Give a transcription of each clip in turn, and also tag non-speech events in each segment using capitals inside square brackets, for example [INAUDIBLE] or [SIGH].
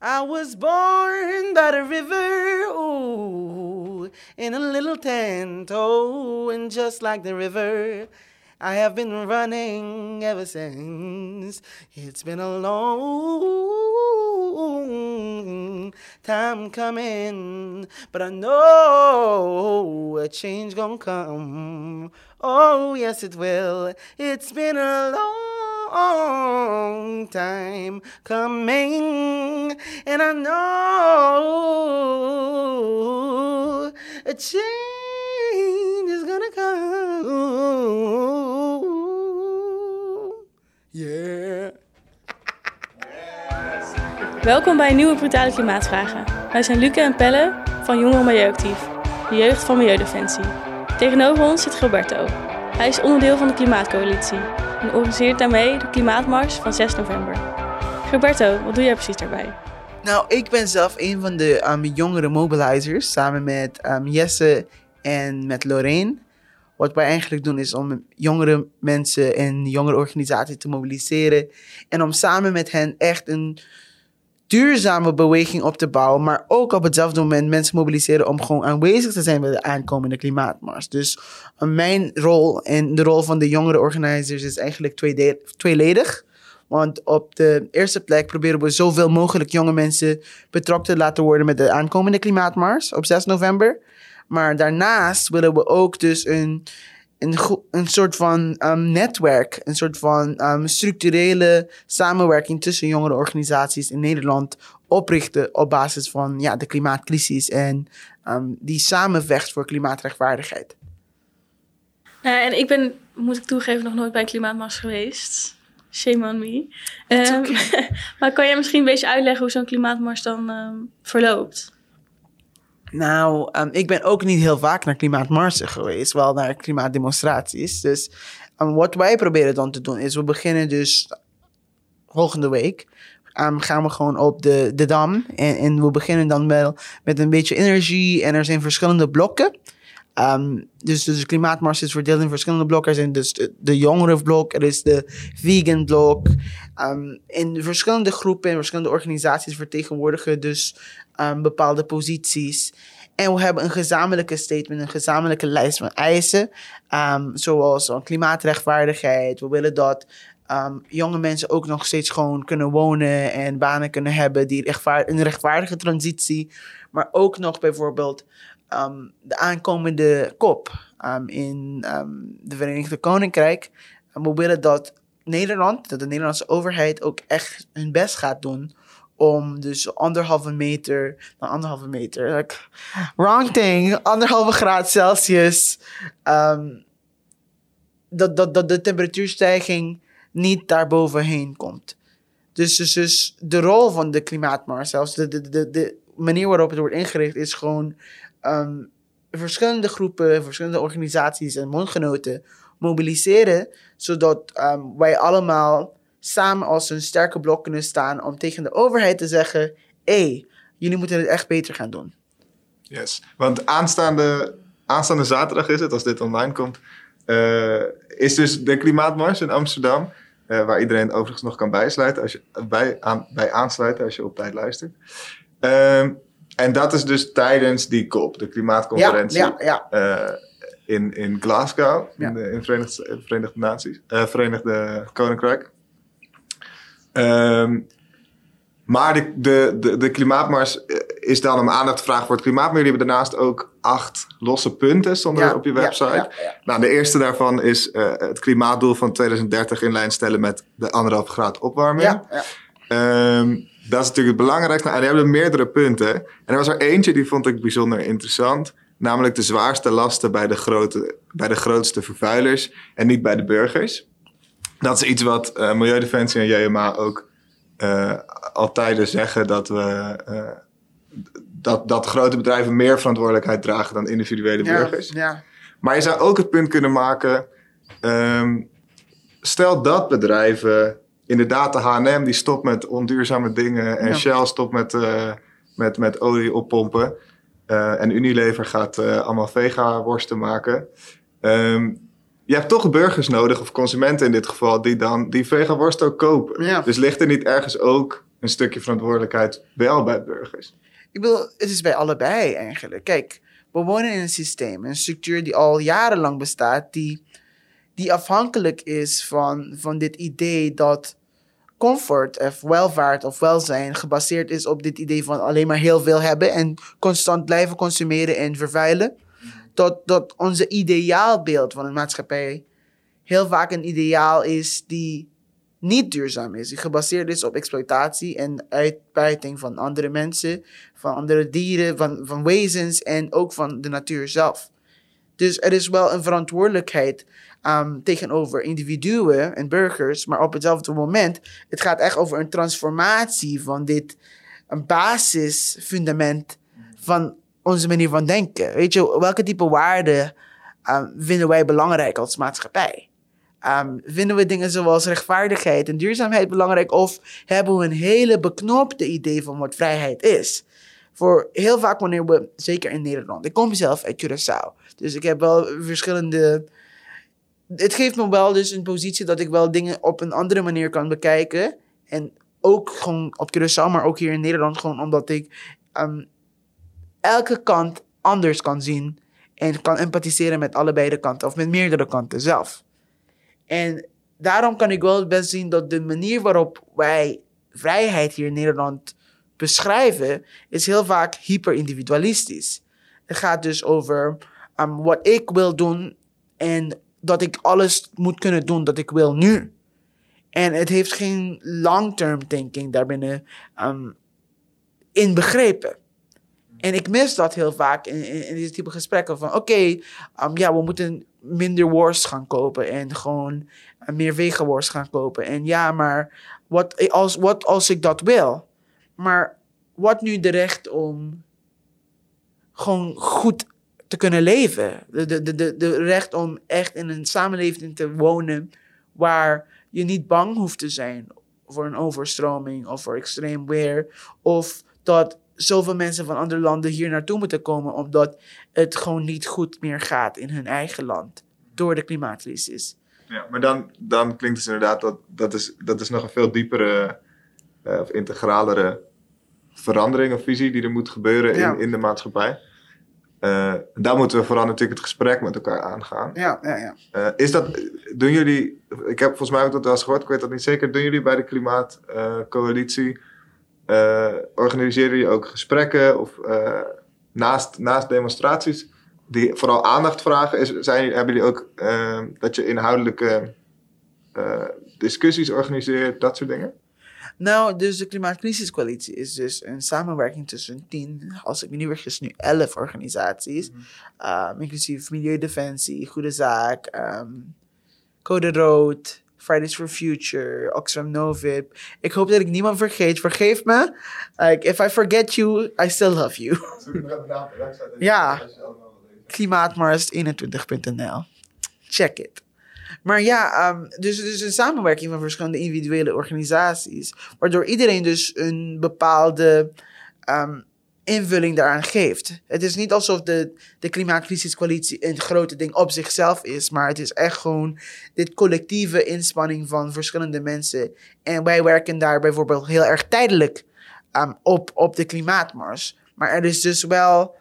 I was born by the river, ooh, in a little tent, oh, and just like the river, I have been running ever since. It's been a long time coming, but I know a change gonna come. Oh, yes, it will. It's been a long time coming, and I know a change is gonna come. Yeah. Welkom bij een nieuwe Brutale Klimaatvragen. Wij zijn Luca en Pelle van Jongeren Milieuactief, de jeugd van Milieudefensie. Tegenover ons zit Gilberto. Hij is onderdeel van de Klimaatcoalitie en organiseert daarmee de Klimaatmars van 6 november. Gilberto, wat doe jij precies daarbij? Nou, ik ben zelf een van de um, jongere mobilizers samen met um, Jesse en met Lorraine. Wat wij eigenlijk doen is om jongere mensen en jongere organisaties te mobiliseren. En om samen met hen echt een duurzame beweging op te bouwen. Maar ook op hetzelfde moment mensen mobiliseren om gewoon aanwezig te zijn bij de aankomende klimaatmars. Dus uh, mijn rol en de rol van de jongere organizers is eigenlijk tweeledig. Want op de eerste plek proberen we zoveel mogelijk jonge mensen betrokken te laten worden met de aankomende klimaatmars op 6 november. Maar daarnaast willen we ook dus een, een, een soort van um, netwerk, een soort van um, structurele samenwerking tussen jongere organisaties in Nederland oprichten op basis van ja, de klimaatcrisis en um, die samenvecht voor klimaatrechtvaardigheid. Nou, en ik ben, moet ik toegeven, nog nooit bij een Klimaatmars geweest. Shame on me. Ehm, [LAUGHS] maar kan jij misschien een beetje uitleggen hoe zo'n Klimaatmars dan ehm, verloopt? Nou, um, ik ben ook niet heel vaak naar klimaatmarsen geweest, wel naar klimaatdemonstraties. Dus um, wat wij proberen dan te doen is, we beginnen dus volgende week. Um, gaan we gewoon op de, de Dam. En, en we beginnen dan wel met een beetje energie. En er zijn verschillende blokken. Um, dus, dus de klimaatmars is verdeeld in verschillende blokken. Er zijn dus de, jongerenblok, er is de vegan blok. Um, in verschillende groepen en verschillende organisaties vertegenwoordigen dus um, bepaalde posities. En we hebben een gezamenlijke statement, een gezamenlijke lijst van eisen. Zoals uh, klimaatrechtvaardigheid. We willen dat jonge mensen ook nog steeds gewoon kunnen wonen en banen kunnen hebben. Die een rechtvaardige transitie. Maar ook nog bijvoorbeeld um, de aankomende kop um, in um, de Verenigde Koninkrijk. We willen dat Nederland, dat de Nederlandse overheid ook echt hun best gaat doen om dus anderhalve meter, nou anderhalve meter, like, wrong thing, anderhalve graad Celsius, dat, dat, dat de temperatuurstijging niet daarbovenheen komt. Dus, dus, dus de rol van de klimaatmars, zelfs de, de, de, de manier waarop het wordt ingericht, is gewoon um, verschillende groepen, verschillende organisaties en mondgenoten mobiliseren, zodat um, wij allemaal samen als een sterke blok kunnen staan om tegen de overheid te zeggen: hé, hey, jullie moeten het echt beter gaan doen. Yes, want aanstaande, aanstaande zaterdag is het, als dit online komt, uh, is dus de Klimaatmars in Amsterdam. Uh, waar iedereen overigens nog kan bijsluiten als je, bij, aan, aansluiten als je op tijd luistert. Uh, en dat is dus tijdens die COP, de klimaatconferentie ja, ja, ja. Uh, in, in Glasgow, in de in Verenigde, Verenigde Naties, uh, Verenigde Koninkrijk. Um, maar de, de, de, de, klimaatmars is dan om aandacht te vragen voor het klimaat. Maar jullie hebben daarnaast ook acht losse punten stonden ja, op je website. Ja, ja, nou, de eerste daarvan is uh, het klimaatdoel van 2030 in lijn stellen met de anderhalve graad opwarming. Um, dat is natuurlijk het belangrijkste. En die hebben meerdere punten. En er was er eentje die vond ik bijzonder interessant. Namelijk de zwaarste lasten bij de, grote, bij de grootste vervuilers en niet bij de burgers. Dat is iets wat uh, Milieudefensie en JMA ook uh, altijd zeggen. Dat, we, uh, dat, dat grote bedrijven meer verantwoordelijkheid dragen dan individuele ja, burgers. Ja. Maar je zou ook het punt kunnen maken. Um, stel dat bedrijven inderdaad de H&M die stopt met onduurzame dingen en ja. Shell stopt met, uh, met, met olie oppompen. Uh, en Unilever gaat uh, allemaal vega-worsten maken. Um, je hebt toch burgers nodig, of consumenten in dit geval, die dan die vega-worst ook kopen. Ja. Dus ligt er niet ergens ook een stukje verantwoordelijkheid wel bij burgers? Ik bedoel, het is bij allebei eigenlijk. Kijk, we wonen in een systeem, een structuur die al jarenlang bestaat, die, die afhankelijk is van, van dit idee dat comfort of welvaart of welzijn gebaseerd is op dit idee van alleen maar heel veel hebben en constant blijven consumeren en vervuilen. Dat, dat onze ideaalbeeld van een maatschappij heel vaak een ideaal is die niet duurzaam is. Die gebaseerd is op exploitatie en uitbuiting van andere mensen, van andere dieren, van, van wezens en ook van de natuur zelf. Dus er is wel een verantwoordelijkheid um, tegenover individuen en burgers, maar op hetzelfde moment, het gaat echt over een transformatie van dit een basisfundament van onze manier van denken. Weet je, welke type waarden um, vinden wij belangrijk als maatschappij? Um, vinden we dingen zoals rechtvaardigheid en duurzaamheid belangrijk? Of hebben we een hele beknopte idee van wat vrijheid is? Voor heel vaak wanneer we, zeker in Nederland, ik kom zelf uit Curaçao. Dus ik heb wel verschillende. Het geeft me wel dus een positie dat ik wel dingen op een andere manier kan bekijken. En ook gewoon op Curaçao, maar ook hier in Nederland, gewoon omdat ik um, elke kant anders kan zien. En kan empathiseren met allebei de kanten, of met meerdere kanten zelf. En daarom kan ik wel best zien dat de manier waarop wij vrijheid hier in Nederland beschrijven, is heel vaak hyper-individualistisch. Het gaat dus over um, wat ik wil doen en dat ik alles moet kunnen doen dat ik wil nu. En het heeft geen long-term thinking daarbinnen um, inbegrepen. En ik mis dat heel vaak in, in, deze type gesprekken. Van oké, um, ja, we moeten minder worst gaan kopen. En gewoon uh, meer vegan worst gaan kopen. En ja, maar wat als, wat als ik dat wil? Maar wat nu de recht om gewoon goed te kunnen leven? De, de, de, de recht om echt in een samenleving te wonen waar je niet bang hoeft te zijn voor een overstroming of voor extreem weer. Of dat zoveel mensen van andere landen hier naartoe moeten komen omdat het gewoon niet goed meer gaat in hun eigen land door de klimaatcrisis. Ja, maar dan, dan klinkt het inderdaad dat dat is, dat is nog een veel diepere uh, of integralere verandering of visie die er moet gebeuren in, in de maatschappij. Uh, daar moeten we vooral natuurlijk het gesprek met elkaar aangaan. Ja, ja, ja. Uh, is dat, doen jullie, ik heb volgens mij ook dat wel eens gehoord, ik weet dat niet zeker, doen jullie bij de Klimaatcoalitie, uh, organiseren jullie ook gesprekken of naast, naast demonstraties die vooral aandacht vragen? Is, zijn, hebben jullie ook dat je inhoudelijke discussies organiseert, dat soort dingen? Nou, dus de Klimaatcrisiscoalitie is dus een samenwerking tussen tien, als ik me niet vergis, nu elf organisaties. Mm um, inclusief Milieudefensie, Goede Zaak, um, Code Rood, Fridays for Future, Oxfam Novib. Ik hoop dat ik niemand vergeet. Vergeef me. Like, if I forget you, I still love you. [LAUGHS] ja. Klimaatmars21.nl. Check it. Maar ja, um, dus het is een samenwerking van verschillende individuele organisaties. Waardoor iedereen dus een bepaalde um, invulling daaraan geeft. Het is niet alsof de, de klimaatcrisiscoalitie een grote ding op zichzelf is. Maar het is echt gewoon dit collectieve inspanning van verschillende mensen. En wij werken daar bijvoorbeeld heel erg tijdelijk um, op, op de klimaatmars. Maar er is dus wel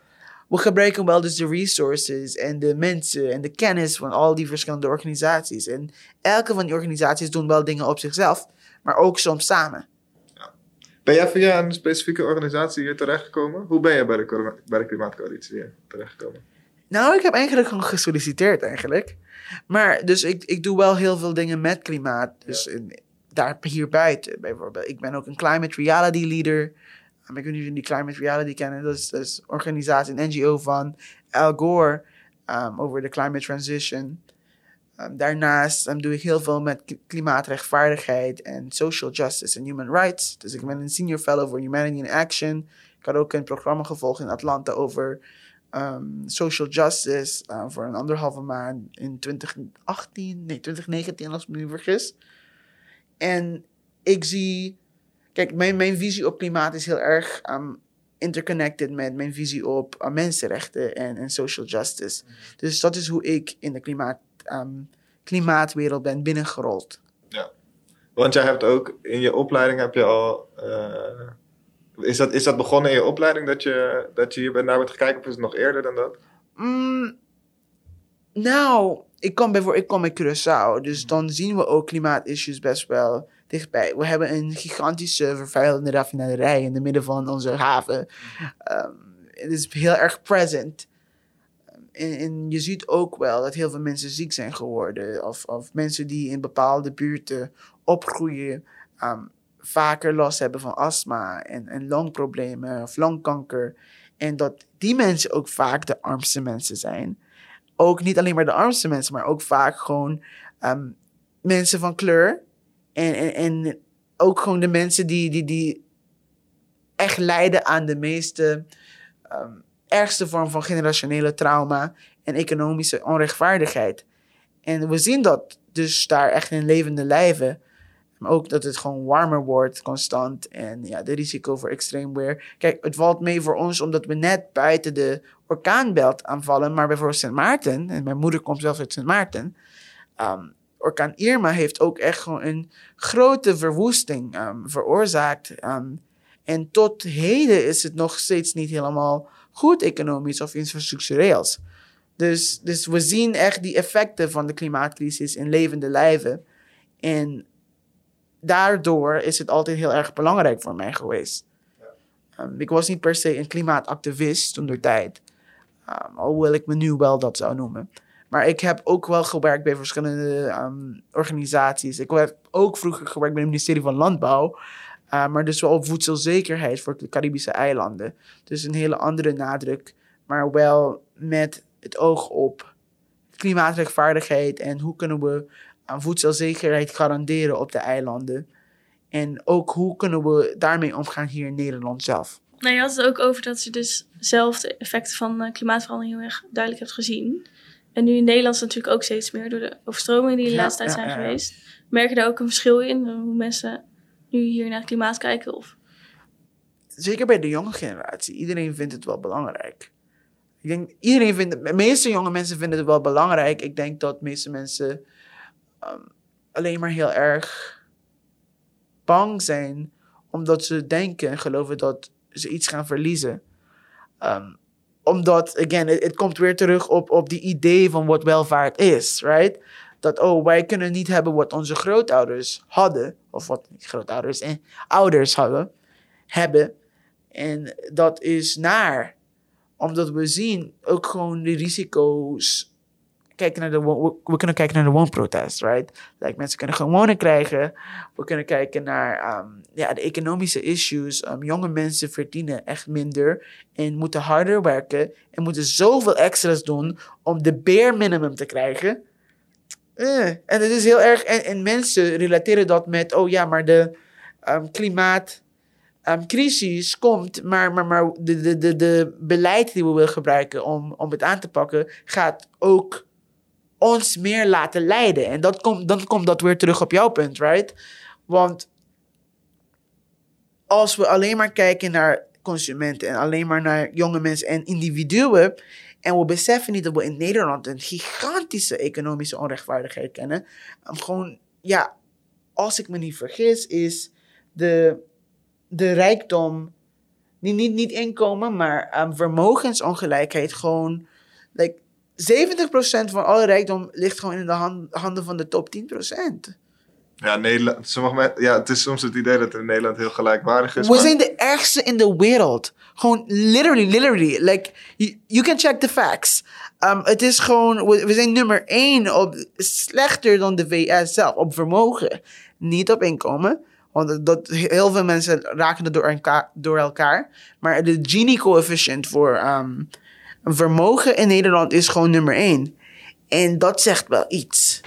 we gebruiken wel dus de resources en de mensen en de kennis van al die verschillende organisaties. En elke van die organisaties doen wel dingen op zichzelf, maar ook soms samen. Ja. Ben jij via een specifieke organisatie hier terechtgekomen? Hoe ben jij bij de, bij de Klimaatcoalitie hier terechtgekomen? Nou, ik heb eigenlijk gewoon gesolliciteerd eigenlijk. Maar dus ik, ik doe wel heel veel dingen met klimaat. Dus ja. in, daar hier buiten bijvoorbeeld. Ik ben ook een climate reality leader ik weet niet of jullie Climate Reality kennen. Dat is, een organisatie, een NGO van Al Gore um, over de climate transition. Um, daarnaast um, doe ik heel veel met klimaatrechtvaardigheid en social justice en human rights. Dus ik ben een senior fellow voor Humanity in Action. Ik had ook een programma gevolgd in Atlanta over um, social justice uh, voor een anderhalve maand in 2018, nee 2019 als ik me vergis. En ik zie Kijk, mijn, mijn visie op klimaat is heel erg um, interconnected met mijn visie op uh, mensenrechten en, en social justice. Dus dat is hoe ik in de klimaat, um, klimaatwereld ben binnengerold. Ja. Want jij hebt ook in je opleiding heb je al. Uh, is, dat, is dat begonnen in je opleiding dat je, dat je hier bent naar bent gekeken of is het nog eerder dan dat? Mm, nou, ik kom, bijvoorbeeld, ik kom in Curaçao, dus dan zien we ook klimaatissues best wel dichtbij. We hebben een gigantische vervuilende raffinaderij in het midden van onze haven. Um, het is heel erg present. En, en, je ziet ook wel dat heel veel mensen ziek zijn geworden. Of, of mensen die in bepaalde buurten opgroeien, um, vaker last hebben van astma en, en longproblemen of longkanker. En dat die mensen ook vaak de armste mensen zijn. Ook niet alleen maar de armste mensen, maar ook vaak gewoon um, mensen van kleur. En, en, en ook gewoon de mensen die, die, die echt lijden aan de meeste um, ergste vorm van generationele trauma en economische onrechtvaardigheid. En we zien dat dus daar echt in levende lijven. Maar ook dat het gewoon warmer wordt constant. En ja, de risico voor extreem weer. Kijk, het valt mee voor ons omdat we net buiten de orkaanbelt aanvallen. Maar bijvoorbeeld Sint Maarten, en mijn moeder komt zelf uit Sint Maarten. Um, orkaan Irma heeft ook echt gewoon een grote verwoesting um, veroorzaakt. Um, en tot heden is het nog steeds niet helemaal goed economisch of infrastructureels. Dus, dus we zien echt die effecten van de klimaatcrisis in levende lijven. En daardoor is het altijd heel erg belangrijk voor mij geweest. Um, ik was niet per se een klimaatactivist toen de tijd. Um, alhoewel ik me nu wel dat zou noemen. Maar ik heb ook wel gewerkt bij verschillende um, organisaties. Ik heb ook vroeger gewerkt bij het ministerie van Landbouw. Uh, maar dus wel op voedselzekerheid voor de Caribische eilanden. Dus een hele andere nadruk. Maar wel met het oog op klimaatrechtvaardigheid en hoe kunnen we aan voedselzekerheid garanderen op de eilanden. En ook hoe kunnen we daarmee omgaan hier in Nederland zelf. Nou, je had het ook over dat je dus zelf de effecten van uh, klimaatverandering heel erg duidelijk hebt gezien. En nu in Nederland is natuurlijk ook steeds meer door de overstromingen die de laatste tijd zijn geweest. Merk je daar ook een verschil in? Hoe mensen nu hier naar het klimaat kijken? Of? Zeker bij de jonge generatie. Iedereen vindt het wel belangrijk. Ik denk, iedereen vindt de meeste jonge mensen vinden het wel belangrijk. Ik denk dat de meeste mensen um, alleen maar heel erg bang zijn, omdat ze denken en geloven dat ze iets gaan verliezen. Um, omdat, again, het, komt weer terug op, op die idee van wat welvaart is, right? Dat, oh, wij kunnen niet hebben wat onze grootouders hadden, of wat grootouders en ouders hadden, hebben. En dat is naar, omdat we zien ook gewoon de risico's kijken naar de, we kunnen kijken naar de woonprotest, right? Like, mensen kunnen gewoon wonen krijgen. We kunnen kijken naar um, ja, de economische issues. Um, jonge mensen verdienen echt minder en moeten harder werken en moeten zoveel extra's doen om de bare minimum te krijgen. Uh, en het is heel erg, en, en, mensen relateren dat met, oh ja, maar de um, klimaat um, crisis komt, maar, maar, maar de, de, de, de beleid die we willen gebruiken om, om het aan te pakken, gaat ook ons meer laten leiden. En dat komt, dan komt dat weer terug op jouw punt, right? Want als we alleen maar kijken naar consumenten en alleen maar naar jonge mensen en individuen. En we beseffen niet dat we in Nederland een gigantische economische onrechtvaardigheid kennen. Gewoon, ja, als ik me niet vergis, is de, de rijkdom, niet, niet, niet inkomen, maar um, vermogensongelijkheid gewoon like, 70% van alle rijkdom ligt gewoon in de hand, handen van de top 10%. Ja, Nederland, sommige ja, het is soms het idee dat in Nederland heel gelijkwaardig is. We maar... zijn de ergste in de wereld. Gewoon literally, literally. Like, you, you can check the facts. Um, het is gewoon, we, we, zijn nummer één op, slechter dan de VS zelf, op vermogen. Niet op inkomen. Want dat, heel veel mensen raken het door elkaar. Door elkaar. Maar de Gini-coefficient voor um, vermogen in Nederland is gewoon nummer één. En dat zegt wel iets.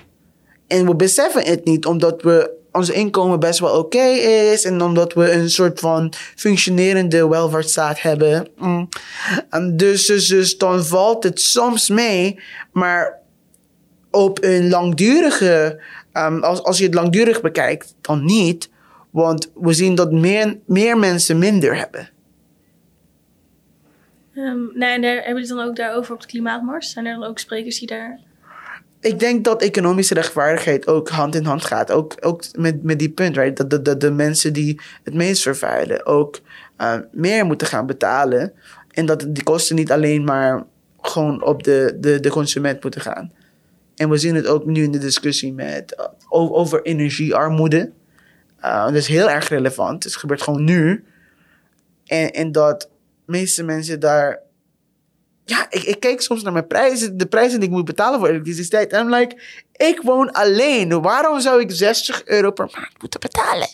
En we beseffen het niet, omdat we ons inkomen best wel oké is. En omdat we een soort van functionerende welvaartsstaat hebben. Mm. Dus, dus, dus dan valt het soms mee. Maar op een langdurige, um, als, als je het langdurig bekijkt, dan niet. Want we zien dat meer, meer mensen minder hebben. Um, nee, en daar, hebben jullie dan ook daarover op de klimaatmars? Zijn er dan ook sprekers die daar ik denk dat economische rechtvaardigheid ook hand in hand gaat. Ook, ook met, met die punt, right? dat de, de, mensen die het meest vervuilen ook uh, meer moeten gaan betalen. En dat die kosten niet alleen maar gewoon op de, de, de consument moeten gaan. En we zien het ook nu in de discussie met, uh, over energiearmoede. Uh, dat is heel erg relevant. Het gebeurt gewoon nu. En, en dat meeste mensen daar ja, ik, ik kijk soms naar mijn prijzen, de prijzen die ik moet betalen voor elektriciteit. En I'm like, ik woon alleen. Waarom zou ik 60 euro per maand moeten betalen?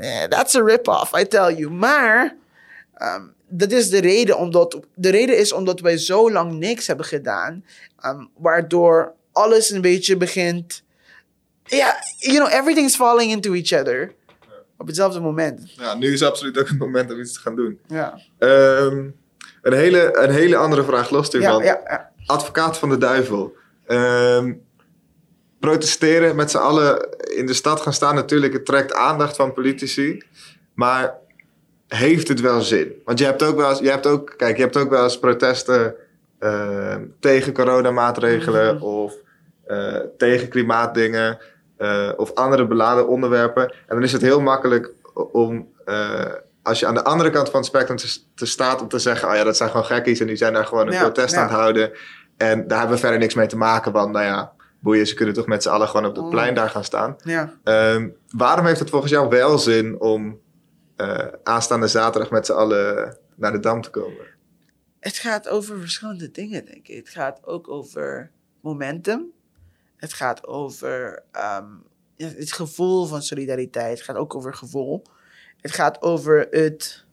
Yeah, that's a rip-off, I tell you. Maar um, dat is de reden, omdat, de reden is omdat wij zo lang niks hebben gedaan. Um, waardoor alles een beetje begint. Ja, yeah, you know, everything's falling into each other. Op hetzelfde moment. Ja, nu is absoluut ook het moment om iets te gaan doen. Ja. Um, een hele, een hele andere vraag los hiervan. Ja, ja, ja. Advocaat van de duivel. Um, protesteren met z'n allen in de stad gaan staan. Natuurlijk, het trekt aandacht van politici. Maar heeft het wel zin? Want je hebt ook wel eens, je hebt ook, kijk, je hebt ook wel eens protesten uh, tegen coronamaatregelen mm -hmm. of uh, tegen klimaatdingen uh, of andere beladen onderwerpen. En dan is het heel makkelijk om als je aan de andere kant van het spectrum te, te, staat om te zeggen, oh ja, dat zijn gewoon gekkies en die zijn daar gewoon een ja, protest ja. aan het houden. En daar hebben we verder niks mee te maken, want nou ja, boeien, ze kunnen toch met z'n allen gewoon op het plein daar gaan staan. Ja. Um, waarom heeft het volgens jou wel zin om uh, aanstaande zaterdag met z'n allen naar de Dam te komen? Het gaat over verschillende dingen, denk ik. Het gaat ook over momentum. Het gaat over um, het gevoel van solidariteit. Het gaat ook over gevoel. Het gaat over het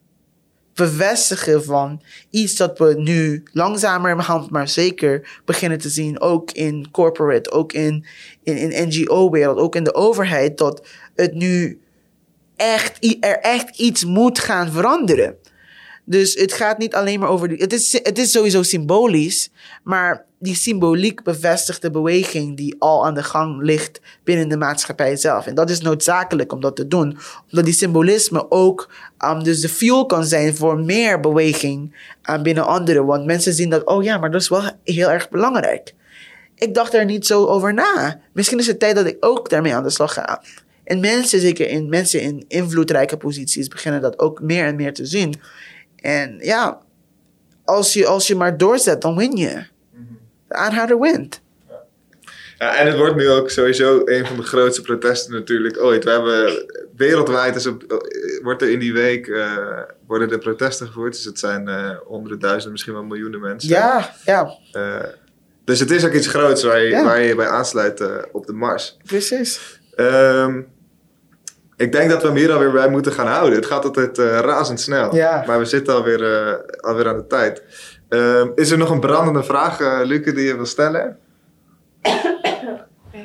bevestigen van iets dat we nu langzamerhand maar zeker beginnen te zien. Ook in corporate, ook in, in, in NGO-wereld, ook in de overheid. Dat het nu echt, er echt iets moet gaan veranderen. Dus het gaat niet alleen maar over. Het, is, het is sowieso symbolisch, maar die symboliek bevestigt de beweging die al aan de gang ligt binnen de maatschappij zelf. En dat is noodzakelijk om dat te doen, omdat die symbolisme ook um, dus de fuel kan zijn voor meer beweging uh, binnen anderen. Want mensen zien dat, oh ja, maar dat is wel heel erg belangrijk. Ik dacht er niet zo over na. Misschien is het tijd dat ik ook daarmee aan de slag ga. En mensen, zeker in, mensen in invloedrijke posities, beginnen dat ook meer en meer te zien. En ja, als je, als je maar doorzet, dan win je. De aanhouder wint. Ja, en het wordt nu ook sowieso een van de grootste protesten natuurlijk ooit. We hebben wereldwijd op, wordt er in die week uh, worden er protesten gevoerd. Dus het zijn uh, honderden duizenden, misschien wel miljoenen mensen. Ja, ja. Uh, dus het is ook iets groots waar je ja. waar je bij aansluit op de mars. Precies. Um, ik denk dat we hem hier alweer bij moeten gaan houden. Het gaat altijd uh, razendsnel. Ja. Maar we zitten alweer, uh, alweer aan de tijd. Uh, is er nog een brandende vraag, uh, Luke, die je wil stellen? [COUGHS]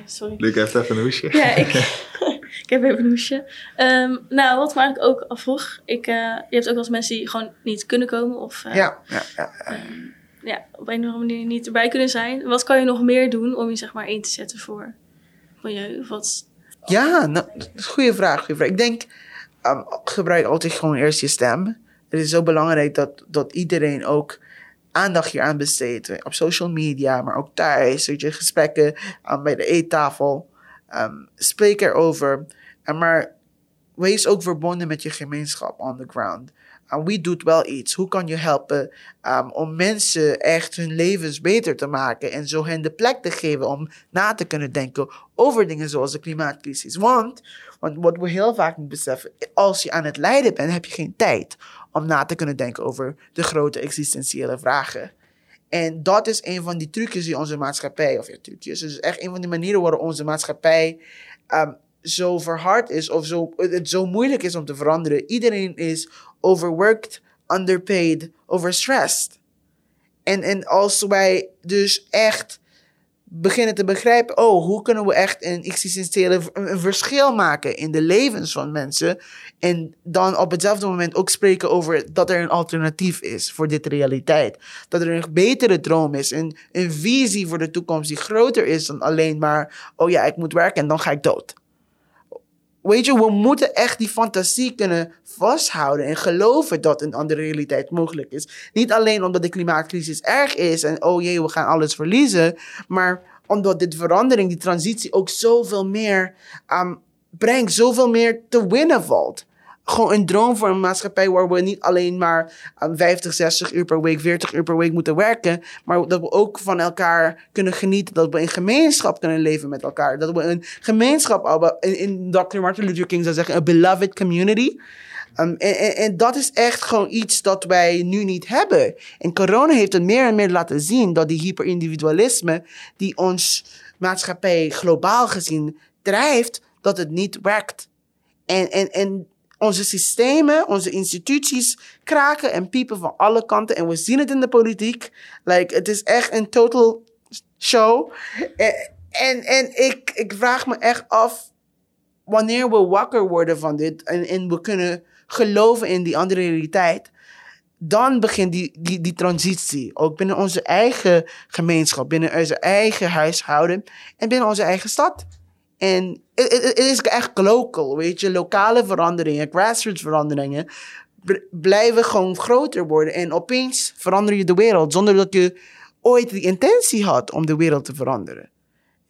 Sorry. Luke heeft even een hoesje. Ja, ik, [LAUGHS] [LAUGHS] ik heb even een hoesje. Um, nou, wat me eigenlijk ook afvroeg. Ik, je hebt ook wel eens mensen die gewoon niet kunnen komen. Of ja, ja, ja, ja. Um, ja, op een of andere manier niet erbij kunnen zijn. Wat kan je nog meer doen om je zeg maar in te zetten voor milieu? Of wat ja, nou, dat is een goede vraag. Ik denk, um, gebruik altijd gewoon eerst je stem. Het is zo belangrijk dat, dat iedereen ook aandacht hier aan besteedt. Op social media, maar ook thuis. Weet je, gesprekken um, bij de eettafel. Um, spreek erover. En maar wees ook verbonden met je gemeenschap on the ground. En wie doet wel iets? Hoe kan je helpen um, om mensen echt hun levens beter te maken en zo hen de plek te geven om na te kunnen denken over dingen zoals de klimaatcrisis? Want, want wat we heel vaak niet beseffen, als je aan het lijden bent, heb je geen tijd om na te kunnen denken over de grote existentiële vragen. En dat is een van die trucjes die onze maatschappij, of ja, trucjes, dus echt een van die manieren waarop onze maatschappij um, zo verhard is of zo, het zo moeilijk is om te veranderen. Iedereen is overworked, underpaid, overstressed. En, en als wij dus echt beginnen te begrijpen, oh, hoe kunnen we echt een existentiële een verschil maken in de levens van mensen. En dan op hetzelfde moment ook spreken over dat er een alternatief is voor dit realiteit. Dat er een betere droom is, een, een visie voor de toekomst die groter is dan alleen maar, oh ja, ik moet werken en dan ga ik dood. Weet je, we moeten echt die fantasie kunnen vasthouden en geloven dat een andere realiteit mogelijk is. Niet alleen omdat de klimaatcrisis erg is en oh jee, we gaan alles verliezen, maar omdat dit verandering, die transitie ook zoveel meer um, brengt, zoveel meer te winnen valt. Gewoon een droom voor een maatschappij waar we niet alleen maar um, 50, 60 uur per week, 40 uur per week moeten werken, maar dat we ook van elkaar kunnen genieten, dat we in gemeenschap kunnen leven met elkaar, dat we een gemeenschap in, in Dr. Martin Luther King zou zeggen, een beloved community. Um, en, en, en, dat is echt gewoon iets dat wij nu niet hebben. En corona heeft het meer en meer laten zien dat die hyperindividualisme, die ons maatschappij globaal gezien drijft, dat het niet werkt. En, en, en onze systemen, onze instituties kraken en piepen van alle kanten. En we zien het in de politiek. Like, het is echt een total show. En, en, en ik, ik vraag me echt af wanneer we wakker worden van dit en, en we kunnen geloven in die andere realiteit, dan begint die, die, die transitie. Ook binnen onze eigen gemeenschap, binnen onze eigen huishouden en binnen onze eigen stad. En het is echt local, weet je. Lokale veranderingen, grassroots veranderingen blijven gewoon groter worden. En opeens verander je de wereld zonder dat je ooit die intentie had om de wereld te veranderen.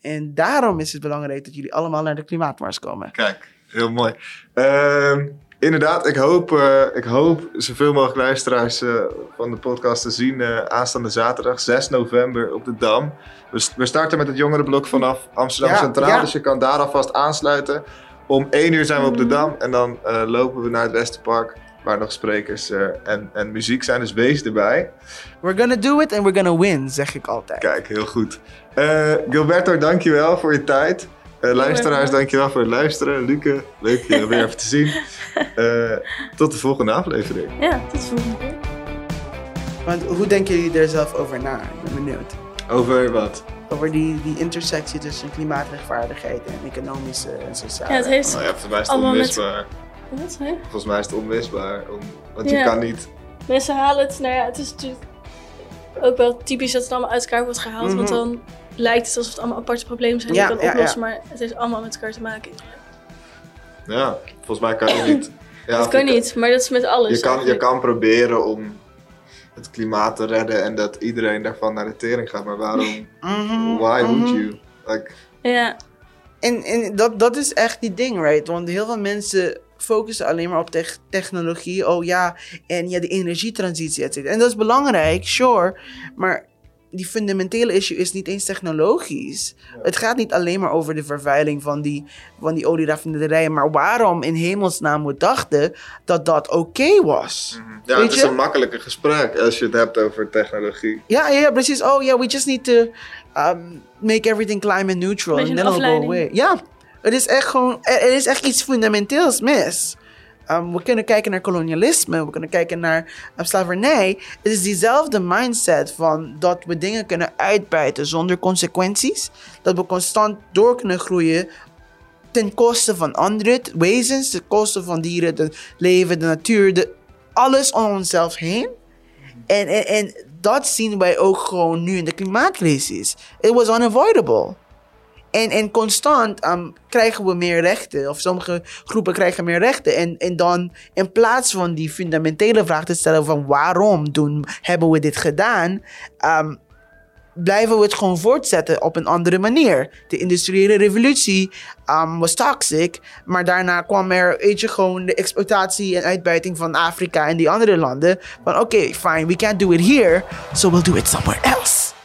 En daarom is het belangrijk dat jullie allemaal naar de klimaatmars komen. Kijk, heel mooi. Uh, Inderdaad, ik hoop, uh, ik hoop zoveel mogelijk luisteraars uh, van de podcast te zien uh, aanstaande zaterdag, 6 november op de Dam. We, we starten met het jongerenblok vanaf Amsterdam ja, Centraal, ja. dus je kan daar alvast aansluiten. Om 1 uur zijn we op de Dam en dan lopen we naar het Westerpark, waar nog sprekers en, en muziek zijn, dus wees erbij. We're gonna do it and we're gonna win, zeg ik altijd. Kijk, heel goed. Gilberto, dankjewel voor je tijd. Uh, luisteraars, dankjewel voor het luisteren. Luke, leuk je weer even te zien. Uh, [LAUGHS] tot de volgende aflevering. Ja, tot de volgende keer. Want hoe denken jullie er zelf over na? Ik ben benieuwd. Over wat? Over die, die intersectie tussen klimaatrechtvaardigheid en economische en sociale. Ja, het heeft nou ja, mij is het onmisbaar. Met... Wat, hè? Volgens mij is het onmisbaar. Om... Want ja. je kan niet... Mensen halen het, nou ja, het is natuurlijk ook wel typisch dat het allemaal uit elkaar wordt gehaald. Mm -hmm. Want dan lijkt het alsof het allemaal aparte problemen zijn die je kan oplossen, maar het heeft allemaal met elkaar te maken. Ja, volgens mij kan je niet. [CLEARS THROAT] Ja, dat kan niet, maar dat is met alles. Je kan, je kan proberen om het klimaat te redden en dat iedereen daarvan naar de tering gaat, maar waarom? Mhm, Why would you? Like, ja. En, en dat, dat is echt die ding, right? Want heel veel mensen focussen alleen maar op te technologie. Oh ja, en ja, de energietransitie, et cetera. En dat is belangrijk, sure. Maar die fundamentele issue is niet eens technologisch. Het gaat niet alleen maar over de vervuiling van die, van die olieraffinaderijen, maar waarom in hemelsnaam we dachten dat dat oké was. Mhm. Ja, het is een makkelijke gesprek als je het hebt over technologie. Ja, ja, precies. Oh ja, yeah, we just need to um, make everything climate neutral and then it'll go away. Ja, het is echt gewoon, er is echt iets fundamenteels mis. Um, we kunnen kijken naar kolonialisme, we kunnen kijken naar um, slavernij. Het is diezelfde mindset van dat we dingen kunnen uitbuiten zonder consequenties. Dat we constant door kunnen groeien ten koste van andere wezens, ten koste van dieren, het leven, de natuur, de, alles om onszelf heen. En, en, en dat zien wij ook gewoon nu in de klimaatcrisis. It was unavoidable. En, en constant um, krijgen we meer rechten. Of sommige groepen krijgen meer rechten. En, en dan in plaats van die fundamentele vraag te stellen van waarom doen, hebben we dit gedaan, um, blijven we het gewoon voortzetten op een andere manier. De industriële revolutie um, was toxic, maar daarna kwam er weet je, gewoon de exploitatie en uitbuiting van Afrika en die andere landen. Van oké, fine, we can't do it here, so we'll do it somewhere else.